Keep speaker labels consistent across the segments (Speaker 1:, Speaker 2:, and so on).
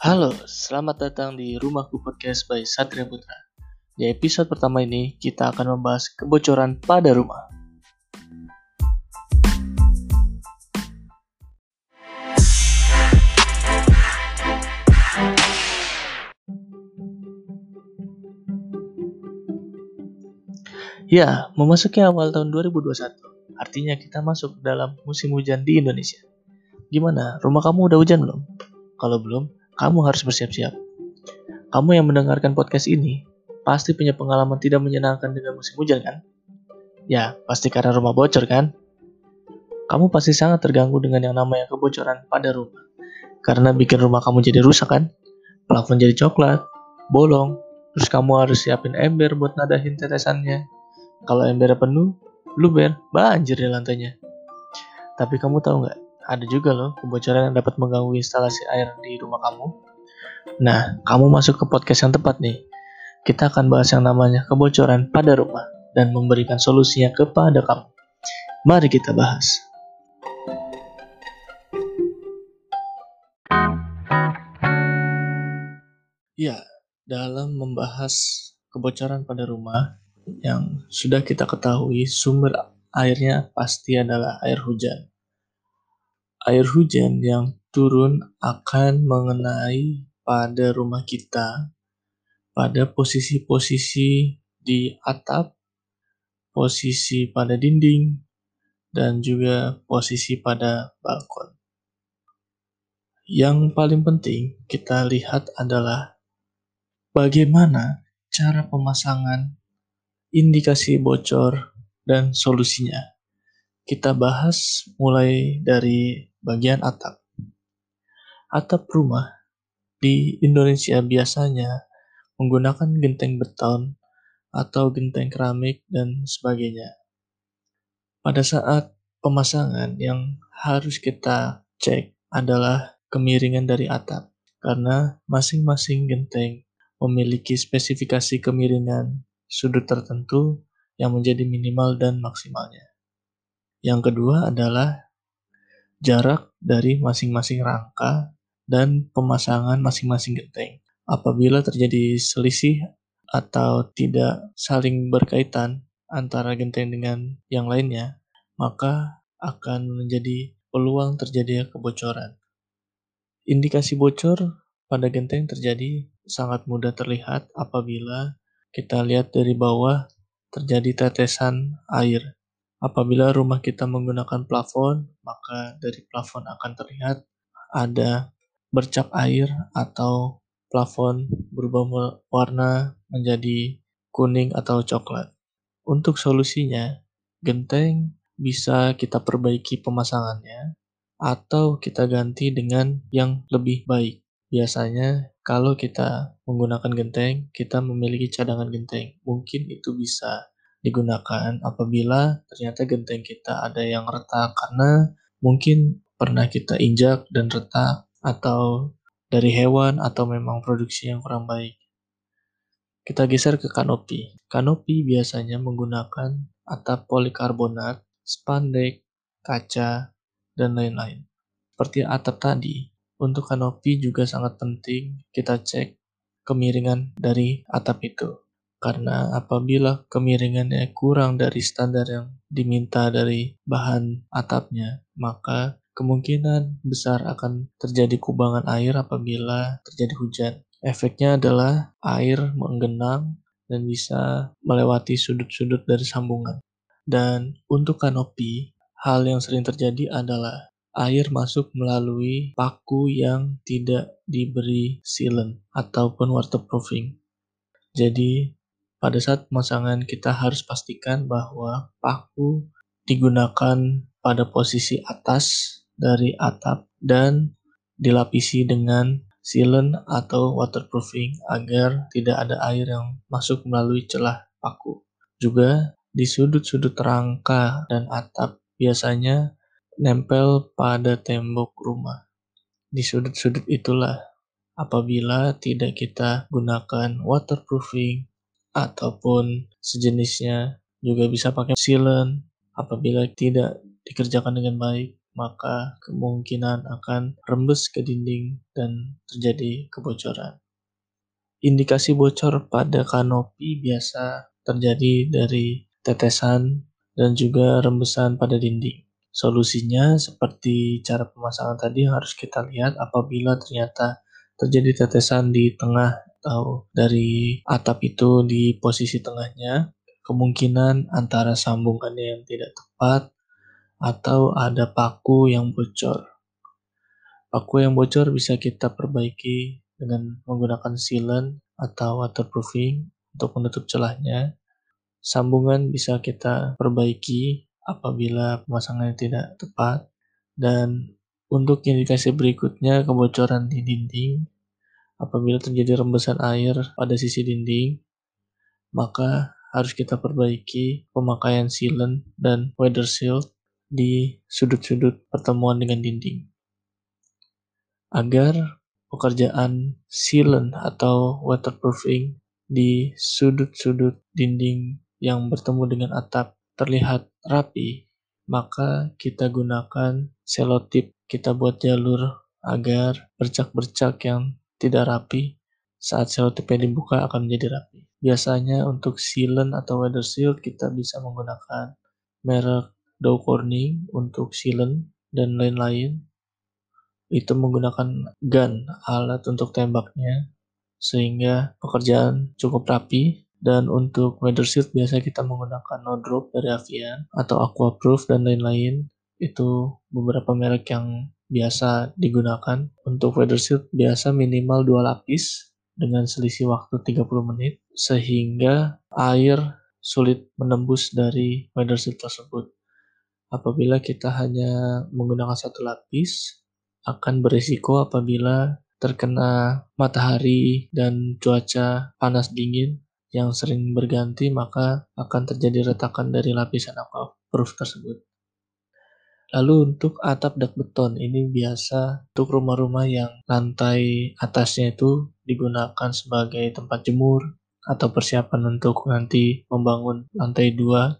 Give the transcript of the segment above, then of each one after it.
Speaker 1: Halo, selamat datang di Rumahku Podcast by Satria Putra. Di episode pertama ini, kita akan membahas kebocoran pada rumah. Ya, memasuki awal tahun 2021, artinya kita masuk dalam musim hujan di Indonesia. Gimana, rumah kamu udah hujan belum? Kalau belum, kamu harus bersiap-siap. Kamu yang mendengarkan podcast ini, pasti punya pengalaman tidak menyenangkan dengan musim hujan kan? Ya, pasti karena rumah bocor kan? Kamu pasti sangat terganggu dengan yang namanya kebocoran pada rumah. Karena bikin rumah kamu jadi rusak kan? Plafon jadi coklat, bolong, terus kamu harus siapin ember buat nadahin tetesannya kalau embernya penuh, luber, banjir di lantainya. Tapi kamu tahu nggak, ada juga loh kebocoran yang dapat mengganggu instalasi air di rumah kamu. Nah, kamu masuk ke podcast yang tepat nih. Kita akan bahas yang namanya kebocoran pada rumah dan memberikan solusinya kepada kamu. Mari kita bahas. Ya, dalam membahas kebocoran pada rumah, yang sudah kita ketahui sumber airnya pasti adalah air hujan. Air hujan yang turun akan mengenai pada rumah kita, pada posisi-posisi di atap, posisi pada dinding, dan juga posisi pada balkon. Yang paling penting kita lihat adalah bagaimana cara pemasangan indikasi bocor, dan solusinya. Kita bahas mulai dari bagian atap. Atap rumah di Indonesia biasanya menggunakan genteng beton atau genteng keramik dan sebagainya. Pada saat pemasangan yang harus kita cek adalah kemiringan dari atap karena masing-masing genteng memiliki spesifikasi kemiringan sudut tertentu yang menjadi minimal dan maksimalnya. Yang kedua adalah jarak dari masing-masing rangka dan pemasangan masing-masing genteng. Apabila terjadi selisih atau tidak saling berkaitan antara genteng dengan yang lainnya, maka akan menjadi peluang terjadinya kebocoran. Indikasi bocor pada genteng terjadi sangat mudah terlihat apabila kita lihat dari bawah terjadi tetesan air. Apabila rumah kita menggunakan plafon, maka dari plafon akan terlihat ada bercak air atau plafon berubah warna menjadi kuning atau coklat. Untuk solusinya, genteng bisa kita perbaiki pemasangannya atau kita ganti dengan yang lebih baik. Biasanya kalau kita menggunakan genteng, kita memiliki cadangan genteng. Mungkin itu bisa digunakan apabila ternyata genteng kita ada yang retak karena mungkin pernah kita injak dan retak atau dari hewan atau memang produksi yang kurang baik. Kita geser ke kanopi. Kanopi biasanya menggunakan atap polikarbonat, spandek, kaca, dan lain-lain. Seperti atap tadi, untuk kanopi juga sangat penting kita cek kemiringan dari atap itu. Karena apabila kemiringannya kurang dari standar yang diminta dari bahan atapnya, maka kemungkinan besar akan terjadi kubangan air apabila terjadi hujan. Efeknya adalah air menggenang dan bisa melewati sudut-sudut dari sambungan. Dan untuk kanopi, hal yang sering terjadi adalah air masuk melalui paku yang tidak diberi sealant ataupun waterproofing. Jadi, pada saat pemasangan kita harus pastikan bahwa paku digunakan pada posisi atas dari atap dan dilapisi dengan sealant atau waterproofing agar tidak ada air yang masuk melalui celah paku. Juga di sudut-sudut rangka dan atap biasanya nempel pada tembok rumah. Di sudut-sudut itulah apabila tidak kita gunakan waterproofing ataupun sejenisnya juga bisa pakai sealant apabila tidak dikerjakan dengan baik maka kemungkinan akan rembes ke dinding dan terjadi kebocoran. Indikasi bocor pada kanopi biasa terjadi dari tetesan dan juga rembesan pada dinding. Solusinya seperti cara pemasangan tadi harus kita lihat apabila ternyata terjadi tetesan di tengah atau dari atap itu di posisi tengahnya, kemungkinan antara sambungannya yang tidak tepat atau ada paku yang bocor. Paku yang bocor bisa kita perbaiki dengan menggunakan sealant atau waterproofing untuk menutup celahnya. Sambungan bisa kita perbaiki apabila pemasangannya tidak tepat. Dan untuk indikasi berikutnya kebocoran di dinding. Apabila terjadi rembesan air pada sisi dinding, maka harus kita perbaiki pemakaian sealant dan weather seal di sudut-sudut pertemuan dengan dinding. Agar pekerjaan sealant atau waterproofing di sudut-sudut dinding yang bertemu dengan atap terlihat rapi, maka kita gunakan selotip. Kita buat jalur agar bercak-bercak yang tidak rapi saat selotipnya dibuka akan menjadi rapi. Biasanya untuk sealant atau weather seal kita bisa menggunakan merek Dow Corning untuk sealant dan lain-lain itu menggunakan gun, alat untuk tembaknya, sehingga pekerjaan cukup rapi. Dan untuk weather shield biasa kita menggunakan no drop dari Avian atau Aquaproof dan lain-lain. Itu beberapa merek yang biasa digunakan. Untuk weather shield biasa minimal dua lapis dengan selisih waktu 30 menit sehingga air sulit menembus dari weather shield tersebut. Apabila kita hanya menggunakan satu lapis, akan berisiko apabila terkena matahari dan cuaca panas dingin yang sering berganti maka akan terjadi retakan dari lapisan aquaproof tersebut. Lalu untuk atap dak beton ini biasa untuk rumah-rumah yang lantai atasnya itu digunakan sebagai tempat jemur atau persiapan untuk nanti membangun lantai dua.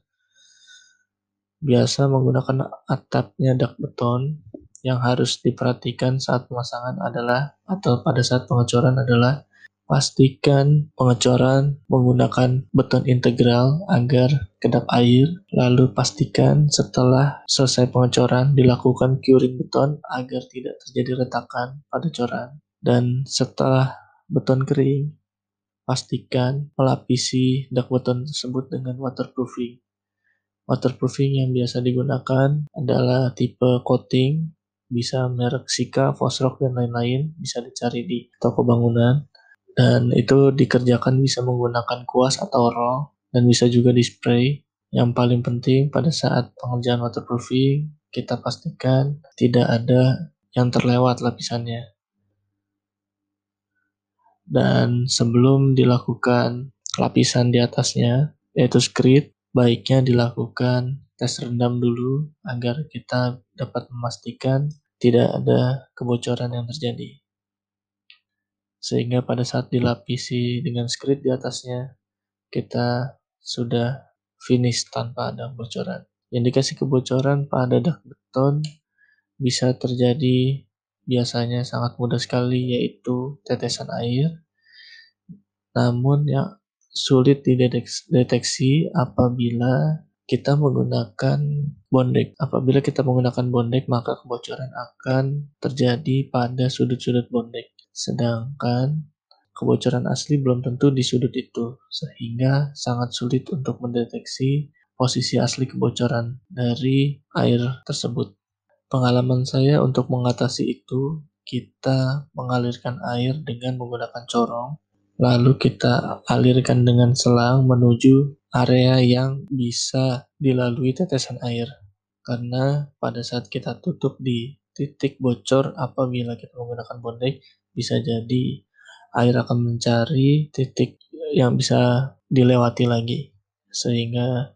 Speaker 1: Biasa menggunakan atapnya dak beton yang harus diperhatikan saat pemasangan adalah atau pada saat pengecoran adalah pastikan pengecoran menggunakan beton integral agar kedap air lalu pastikan setelah selesai pengecoran dilakukan curing beton agar tidak terjadi retakan pada coran. Dan setelah beton kering pastikan melapisi dak beton tersebut dengan waterproofing. Waterproofing yang biasa digunakan adalah tipe coating bisa merek Sika, Fosrock dan lain-lain bisa dicari di toko bangunan dan itu dikerjakan bisa menggunakan kuas atau roll dan bisa juga di spray. Yang paling penting pada saat pengerjaan waterproofing kita pastikan tidak ada yang terlewat lapisannya. Dan sebelum dilakukan lapisan di atasnya yaitu screed, baiknya dilakukan tes rendam dulu agar kita dapat memastikan tidak ada kebocoran yang terjadi. Sehingga pada saat dilapisi dengan script di atasnya, kita sudah finish tanpa ada kebocoran. Indikasi kebocoran pada dak beton bisa terjadi biasanya sangat mudah sekali yaitu tetesan air. Namun yang sulit dideteksi apabila kita menggunakan bondek. Apabila kita menggunakan bondek, maka kebocoran akan terjadi pada sudut-sudut bondek. Sedangkan kebocoran asli belum tentu di sudut itu, sehingga sangat sulit untuk mendeteksi posisi asli kebocoran dari air tersebut. Pengalaman saya untuk mengatasi itu, kita mengalirkan air dengan menggunakan corong, lalu kita alirkan dengan selang menuju area yang bisa dilalui tetesan air. Karena pada saat kita tutup di titik bocor apabila kita menggunakan bondek, bisa jadi air akan mencari titik yang bisa dilewati lagi. Sehingga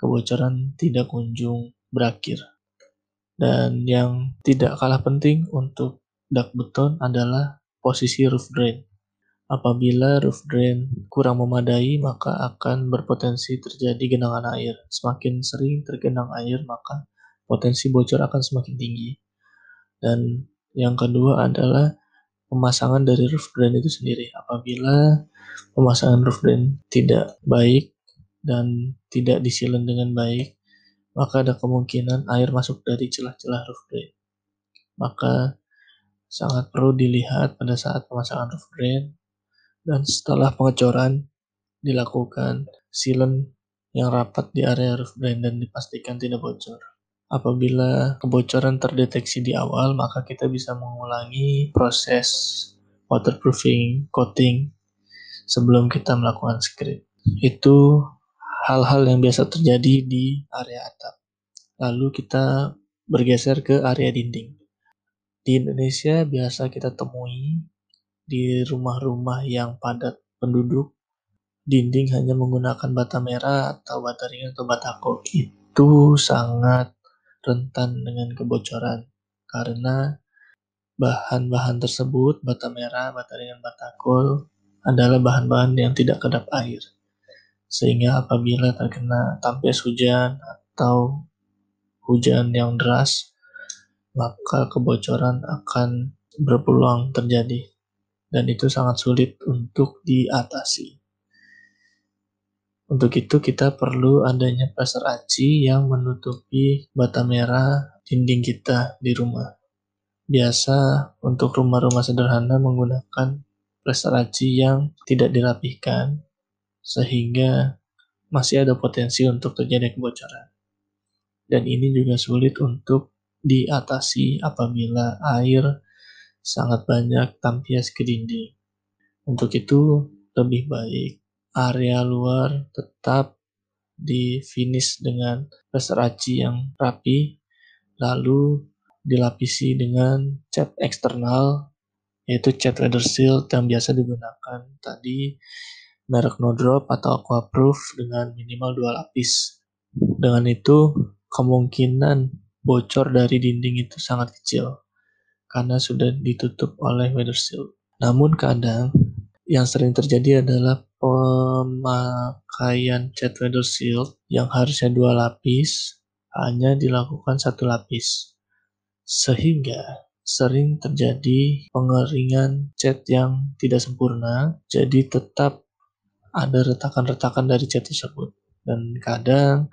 Speaker 1: kebocoran tidak kunjung berakhir. Dan yang tidak kalah penting untuk dak beton adalah posisi roof drain. Apabila roof drain kurang memadai, maka akan berpotensi terjadi genangan air. Semakin sering tergenang air, maka potensi bocor akan semakin tinggi. Dan yang kedua adalah pemasangan dari roof drain itu sendiri. Apabila pemasangan roof drain tidak baik dan tidak disilen dengan baik, maka ada kemungkinan air masuk dari celah-celah roof drain. Maka sangat perlu dilihat pada saat pemasangan roof drain dan setelah pengecoran dilakukan silen yang rapat di area roof drain dan dipastikan tidak bocor. Apabila kebocoran terdeteksi di awal, maka kita bisa mengulangi proses waterproofing coating sebelum kita melakukan script. Itu hal-hal yang biasa terjadi di area atap. Lalu kita bergeser ke area dinding. Di Indonesia biasa kita temui di rumah-rumah yang padat penduduk, dinding hanya menggunakan bata merah atau bata ringan atau batako. Itu sangat rentan dengan kebocoran karena bahan-bahan tersebut, bata merah, bata ringan, batako adalah bahan-bahan yang tidak kedap air. Sehingga apabila terkena tampias hujan atau hujan yang deras, maka kebocoran akan berpeluang terjadi. Dan itu sangat sulit untuk diatasi. Untuk itu kita perlu adanya plaster aci yang menutupi bata merah dinding kita di rumah. Biasa untuk rumah-rumah sederhana menggunakan plaster aci yang tidak dirapihkan sehingga masih ada potensi untuk terjadi kebocoran. Dan ini juga sulit untuk diatasi apabila air sangat banyak tampias ke dinding. Untuk itu lebih baik area luar tetap di finish dengan aci yang rapi, lalu dilapisi dengan cat eksternal yaitu cat weather seal yang biasa digunakan tadi merek no drop atau aquaproof dengan minimal dua lapis. Dengan itu kemungkinan bocor dari dinding itu sangat kecil karena sudah ditutup oleh weather seal. Namun kadang yang sering terjadi adalah pemakaian cat weather shield yang harusnya dua lapis hanya dilakukan satu lapis. Sehingga sering terjadi pengeringan cat yang tidak sempurna, jadi tetap ada retakan-retakan dari cat tersebut. Dan kadang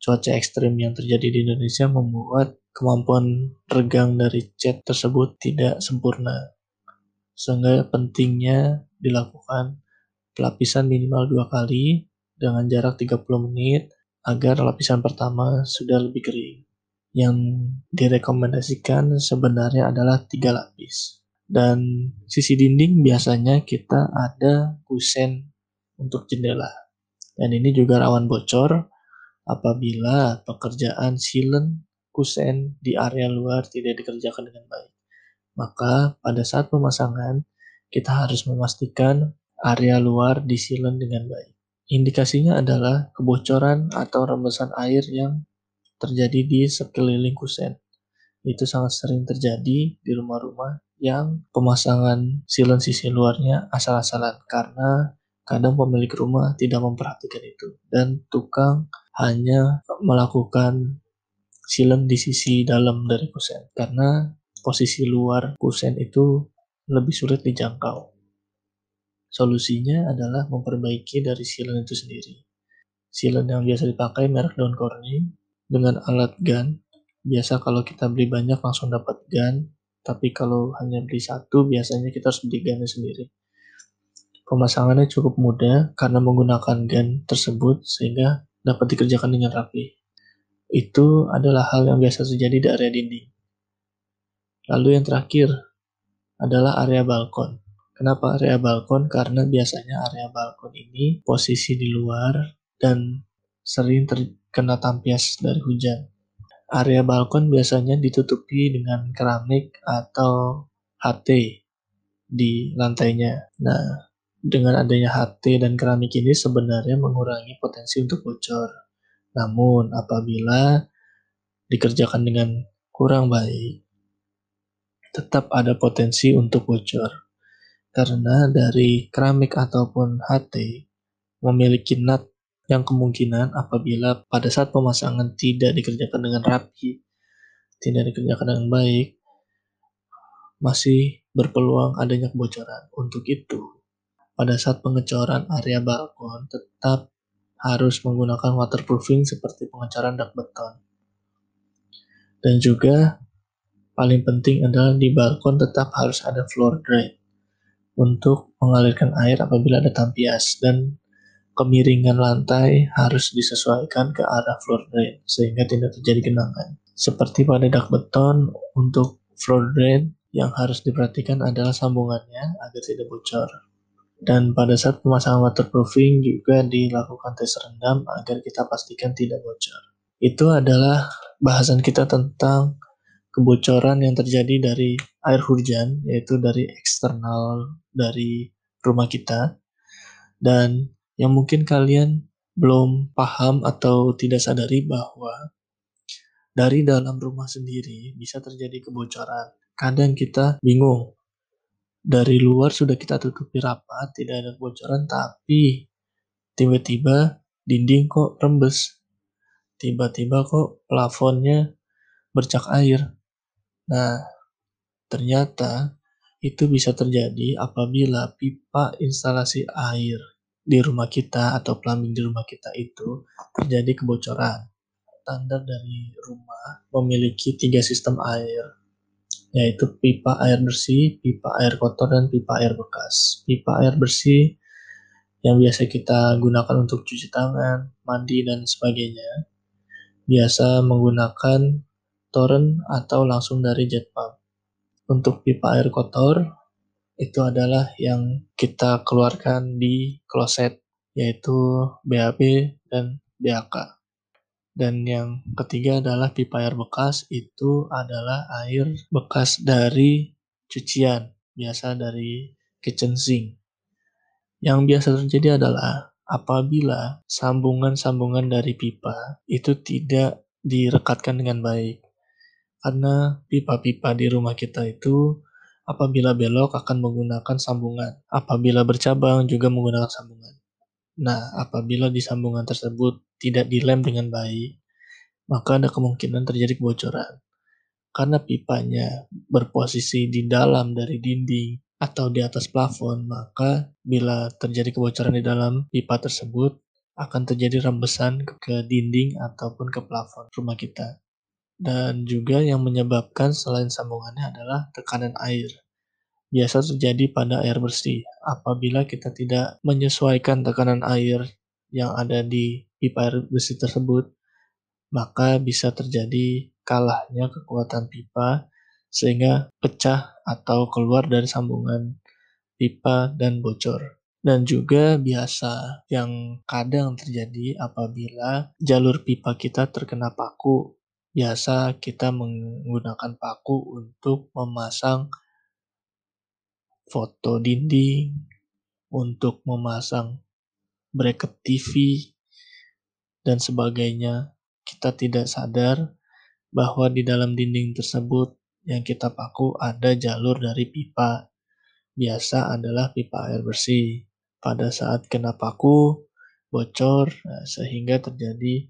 Speaker 1: cuaca ekstrim yang terjadi di Indonesia membuat kemampuan regang dari cat tersebut tidak sempurna. Sehingga pentingnya dilakukan Pelapisan minimal dua kali dengan jarak 30 menit agar lapisan pertama sudah lebih kering. Yang direkomendasikan sebenarnya adalah tiga lapis. Dan sisi dinding biasanya kita ada kusen untuk jendela. Dan ini juga rawan bocor apabila pekerjaan silen kusen di area luar tidak dikerjakan dengan baik. Maka pada saat pemasangan kita harus memastikan area luar disilen dengan baik. Indikasinya adalah kebocoran atau rembesan air yang terjadi di sekeliling kusen. Itu sangat sering terjadi di rumah-rumah yang pemasangan silen sisi luarnya asal-asalan karena kadang pemilik rumah tidak memperhatikan itu dan tukang hanya melakukan silen di sisi dalam dari kusen karena posisi luar kusen itu lebih sulit dijangkau. Solusinya adalah memperbaiki dari silen itu sendiri. Silen yang biasa dipakai merek daun dengan alat gun. Biasa kalau kita beli banyak langsung dapat gun, tapi kalau hanya beli satu biasanya kita harus beli gunnya sendiri. Pemasangannya cukup mudah karena menggunakan gun tersebut sehingga dapat dikerjakan dengan rapi. Itu adalah hal yang biasa terjadi di area dinding. Lalu yang terakhir adalah area balkon. Kenapa area balkon? Karena biasanya area balkon ini posisi di luar dan sering terkena tampias dari hujan. Area balkon biasanya ditutupi dengan keramik atau HT di lantainya. Nah, dengan adanya HT dan keramik ini sebenarnya mengurangi potensi untuk bocor. Namun, apabila dikerjakan dengan kurang baik, tetap ada potensi untuk bocor karena dari keramik ataupun HT memiliki nut yang kemungkinan apabila pada saat pemasangan tidak dikerjakan dengan rapi, tidak dikerjakan dengan baik, masih berpeluang adanya kebocoran. Untuk itu, pada saat pengecoran area balkon tetap harus menggunakan waterproofing seperti pengecoran dak beton. Dan juga paling penting adalah di balkon tetap harus ada floor drain untuk mengalirkan air apabila ada tampias dan kemiringan lantai harus disesuaikan ke arah floor drain sehingga tidak terjadi genangan. Seperti pada dak beton, untuk floor drain yang harus diperhatikan adalah sambungannya agar tidak bocor. Dan pada saat pemasangan waterproofing juga dilakukan tes rendam agar kita pastikan tidak bocor. Itu adalah bahasan kita tentang kebocoran yang terjadi dari air hujan, yaitu dari eksternal dari rumah kita. Dan yang mungkin kalian belum paham atau tidak sadari bahwa dari dalam rumah sendiri bisa terjadi kebocoran. Kadang kita bingung. Dari luar sudah kita tutupi rapat, tidak ada kebocoran, tapi tiba-tiba dinding kok rembes. Tiba-tiba kok plafonnya bercak air. Nah, ternyata itu bisa terjadi apabila pipa instalasi air di rumah kita atau plumbing di rumah kita itu terjadi kebocoran. Standar dari rumah memiliki tiga sistem air, yaitu pipa air bersih, pipa air kotor, dan pipa air bekas. Pipa air bersih yang biasa kita gunakan untuk cuci tangan, mandi, dan sebagainya, biasa menggunakan torrent atau langsung dari jet pump. Untuk pipa air kotor, itu adalah yang kita keluarkan di kloset yaitu BAB dan BAK. Dan yang ketiga adalah pipa air bekas itu adalah air bekas dari cucian, biasa dari kitchen sink. Yang biasa terjadi adalah apabila sambungan-sambungan dari pipa itu tidak direkatkan dengan baik. Karena pipa-pipa di rumah kita itu Apabila belok akan menggunakan sambungan. Apabila bercabang juga menggunakan sambungan. Nah, apabila di sambungan tersebut tidak dilem dengan baik, maka ada kemungkinan terjadi kebocoran. Karena pipanya berposisi di dalam dari dinding atau di atas plafon, maka bila terjadi kebocoran di dalam pipa tersebut, akan terjadi rembesan ke dinding ataupun ke plafon rumah kita. Dan juga yang menyebabkan selain sambungannya adalah tekanan air. Biasa terjadi pada air bersih. Apabila kita tidak menyesuaikan tekanan air yang ada di pipa air bersih tersebut, maka bisa terjadi kalahnya kekuatan pipa sehingga pecah atau keluar dari sambungan pipa dan bocor dan juga biasa yang kadang terjadi apabila jalur pipa kita terkena paku biasa kita menggunakan paku untuk memasang foto dinding, untuk memasang bracket TV, dan sebagainya. Kita tidak sadar bahwa di dalam dinding tersebut yang kita paku ada jalur dari pipa. Biasa adalah pipa air bersih. Pada saat kena paku, bocor, nah, sehingga terjadi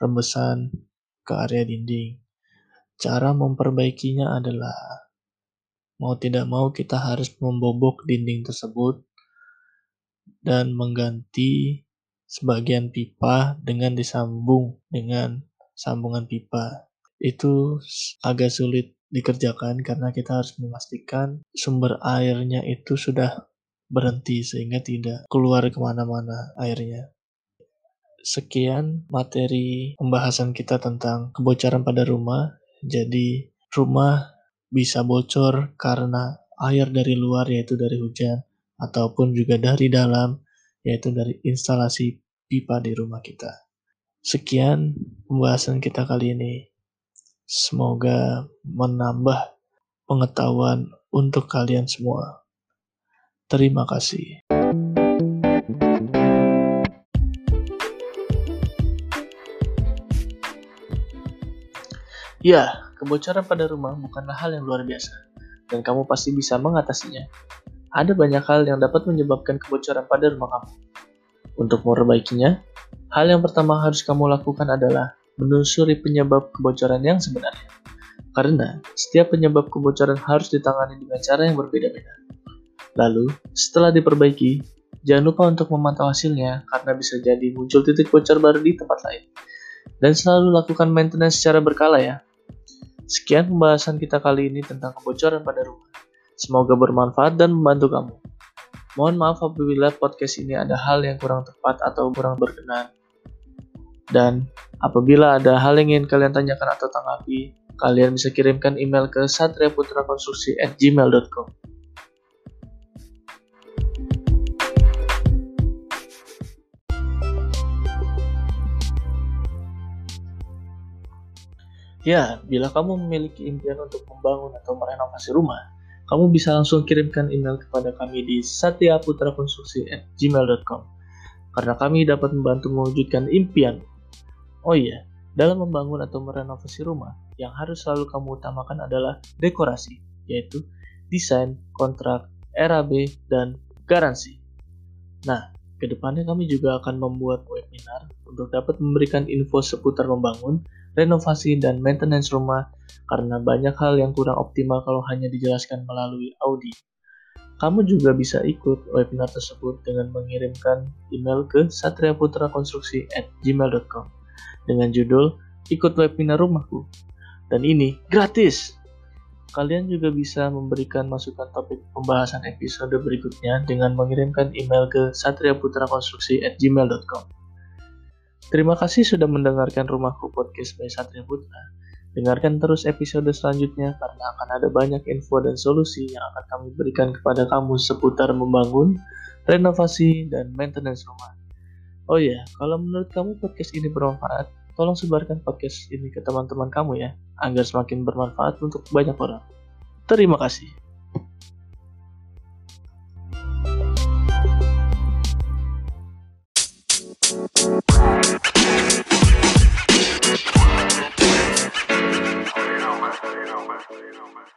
Speaker 1: rembesan ke area dinding. Cara memperbaikinya adalah mau tidak mau kita harus membobok dinding tersebut dan mengganti sebagian pipa dengan disambung dengan sambungan pipa. Itu agak sulit dikerjakan karena kita harus memastikan sumber airnya itu sudah berhenti sehingga tidak keluar ke mana-mana airnya. Sekian materi pembahasan kita tentang kebocoran pada rumah. Jadi, rumah bisa bocor karena air dari luar, yaitu dari hujan, ataupun juga dari dalam, yaitu dari instalasi pipa di rumah kita. Sekian pembahasan kita kali ini. Semoga menambah pengetahuan untuk kalian semua. Terima kasih. Ya, kebocoran pada rumah bukanlah hal yang luar biasa, dan kamu pasti bisa mengatasinya. Ada banyak hal yang dapat menyebabkan kebocoran pada rumah kamu. Untuk memperbaikinya, Hal yang pertama harus kamu lakukan adalah menelusuri penyebab kebocoran yang sebenarnya. Karena setiap penyebab kebocoran harus ditangani dengan cara yang berbeda-beda. Lalu, setelah diperbaiki, jangan lupa untuk memantau hasilnya karena bisa jadi muncul titik bocor baru di tempat lain. Dan selalu lakukan maintenance secara berkala ya. Sekian pembahasan kita kali ini tentang kebocoran pada rumah. Semoga bermanfaat dan membantu kamu. Mohon maaf apabila podcast ini ada hal yang kurang tepat atau kurang berkenan. Dan apabila ada hal yang ingin kalian tanyakan atau tanggapi, kalian bisa kirimkan email ke satriaputrakonstruksi@gmail.com. Ya, bila kamu memiliki impian untuk membangun atau merenovasi rumah, kamu bisa langsung kirimkan email kepada kami di satriaputrakonstruksi@gmail.com karena kami dapat membantu mewujudkan impian Oh iya, dalam membangun atau merenovasi rumah, yang harus selalu kamu utamakan adalah dekorasi, yaitu desain, kontrak, RAB, dan garansi. Nah, ke depannya kami juga akan membuat webinar untuk dapat memberikan info seputar membangun, renovasi, dan maintenance rumah karena banyak hal yang kurang optimal kalau hanya dijelaskan melalui audio. Kamu juga bisa ikut webinar tersebut dengan mengirimkan email ke satriaputrakonstruksi@gmail.com dengan judul Ikut Webinar Rumahku. Dan ini gratis! Kalian juga bisa memberikan masukan topik pembahasan episode berikutnya dengan mengirimkan email ke satriaputrakonstruksi@gmail.com. Terima kasih sudah mendengarkan Rumahku Podcast by Satria Putra. Dengarkan terus episode selanjutnya karena akan ada banyak info dan solusi yang akan kami berikan kepada kamu seputar membangun, renovasi, dan maintenance rumah. Oh iya, kalau menurut kamu podcast ini bermanfaat, tolong sebarkan podcast ini ke teman-teman kamu ya, agar semakin bermanfaat untuk banyak orang. Terima kasih. you know, man.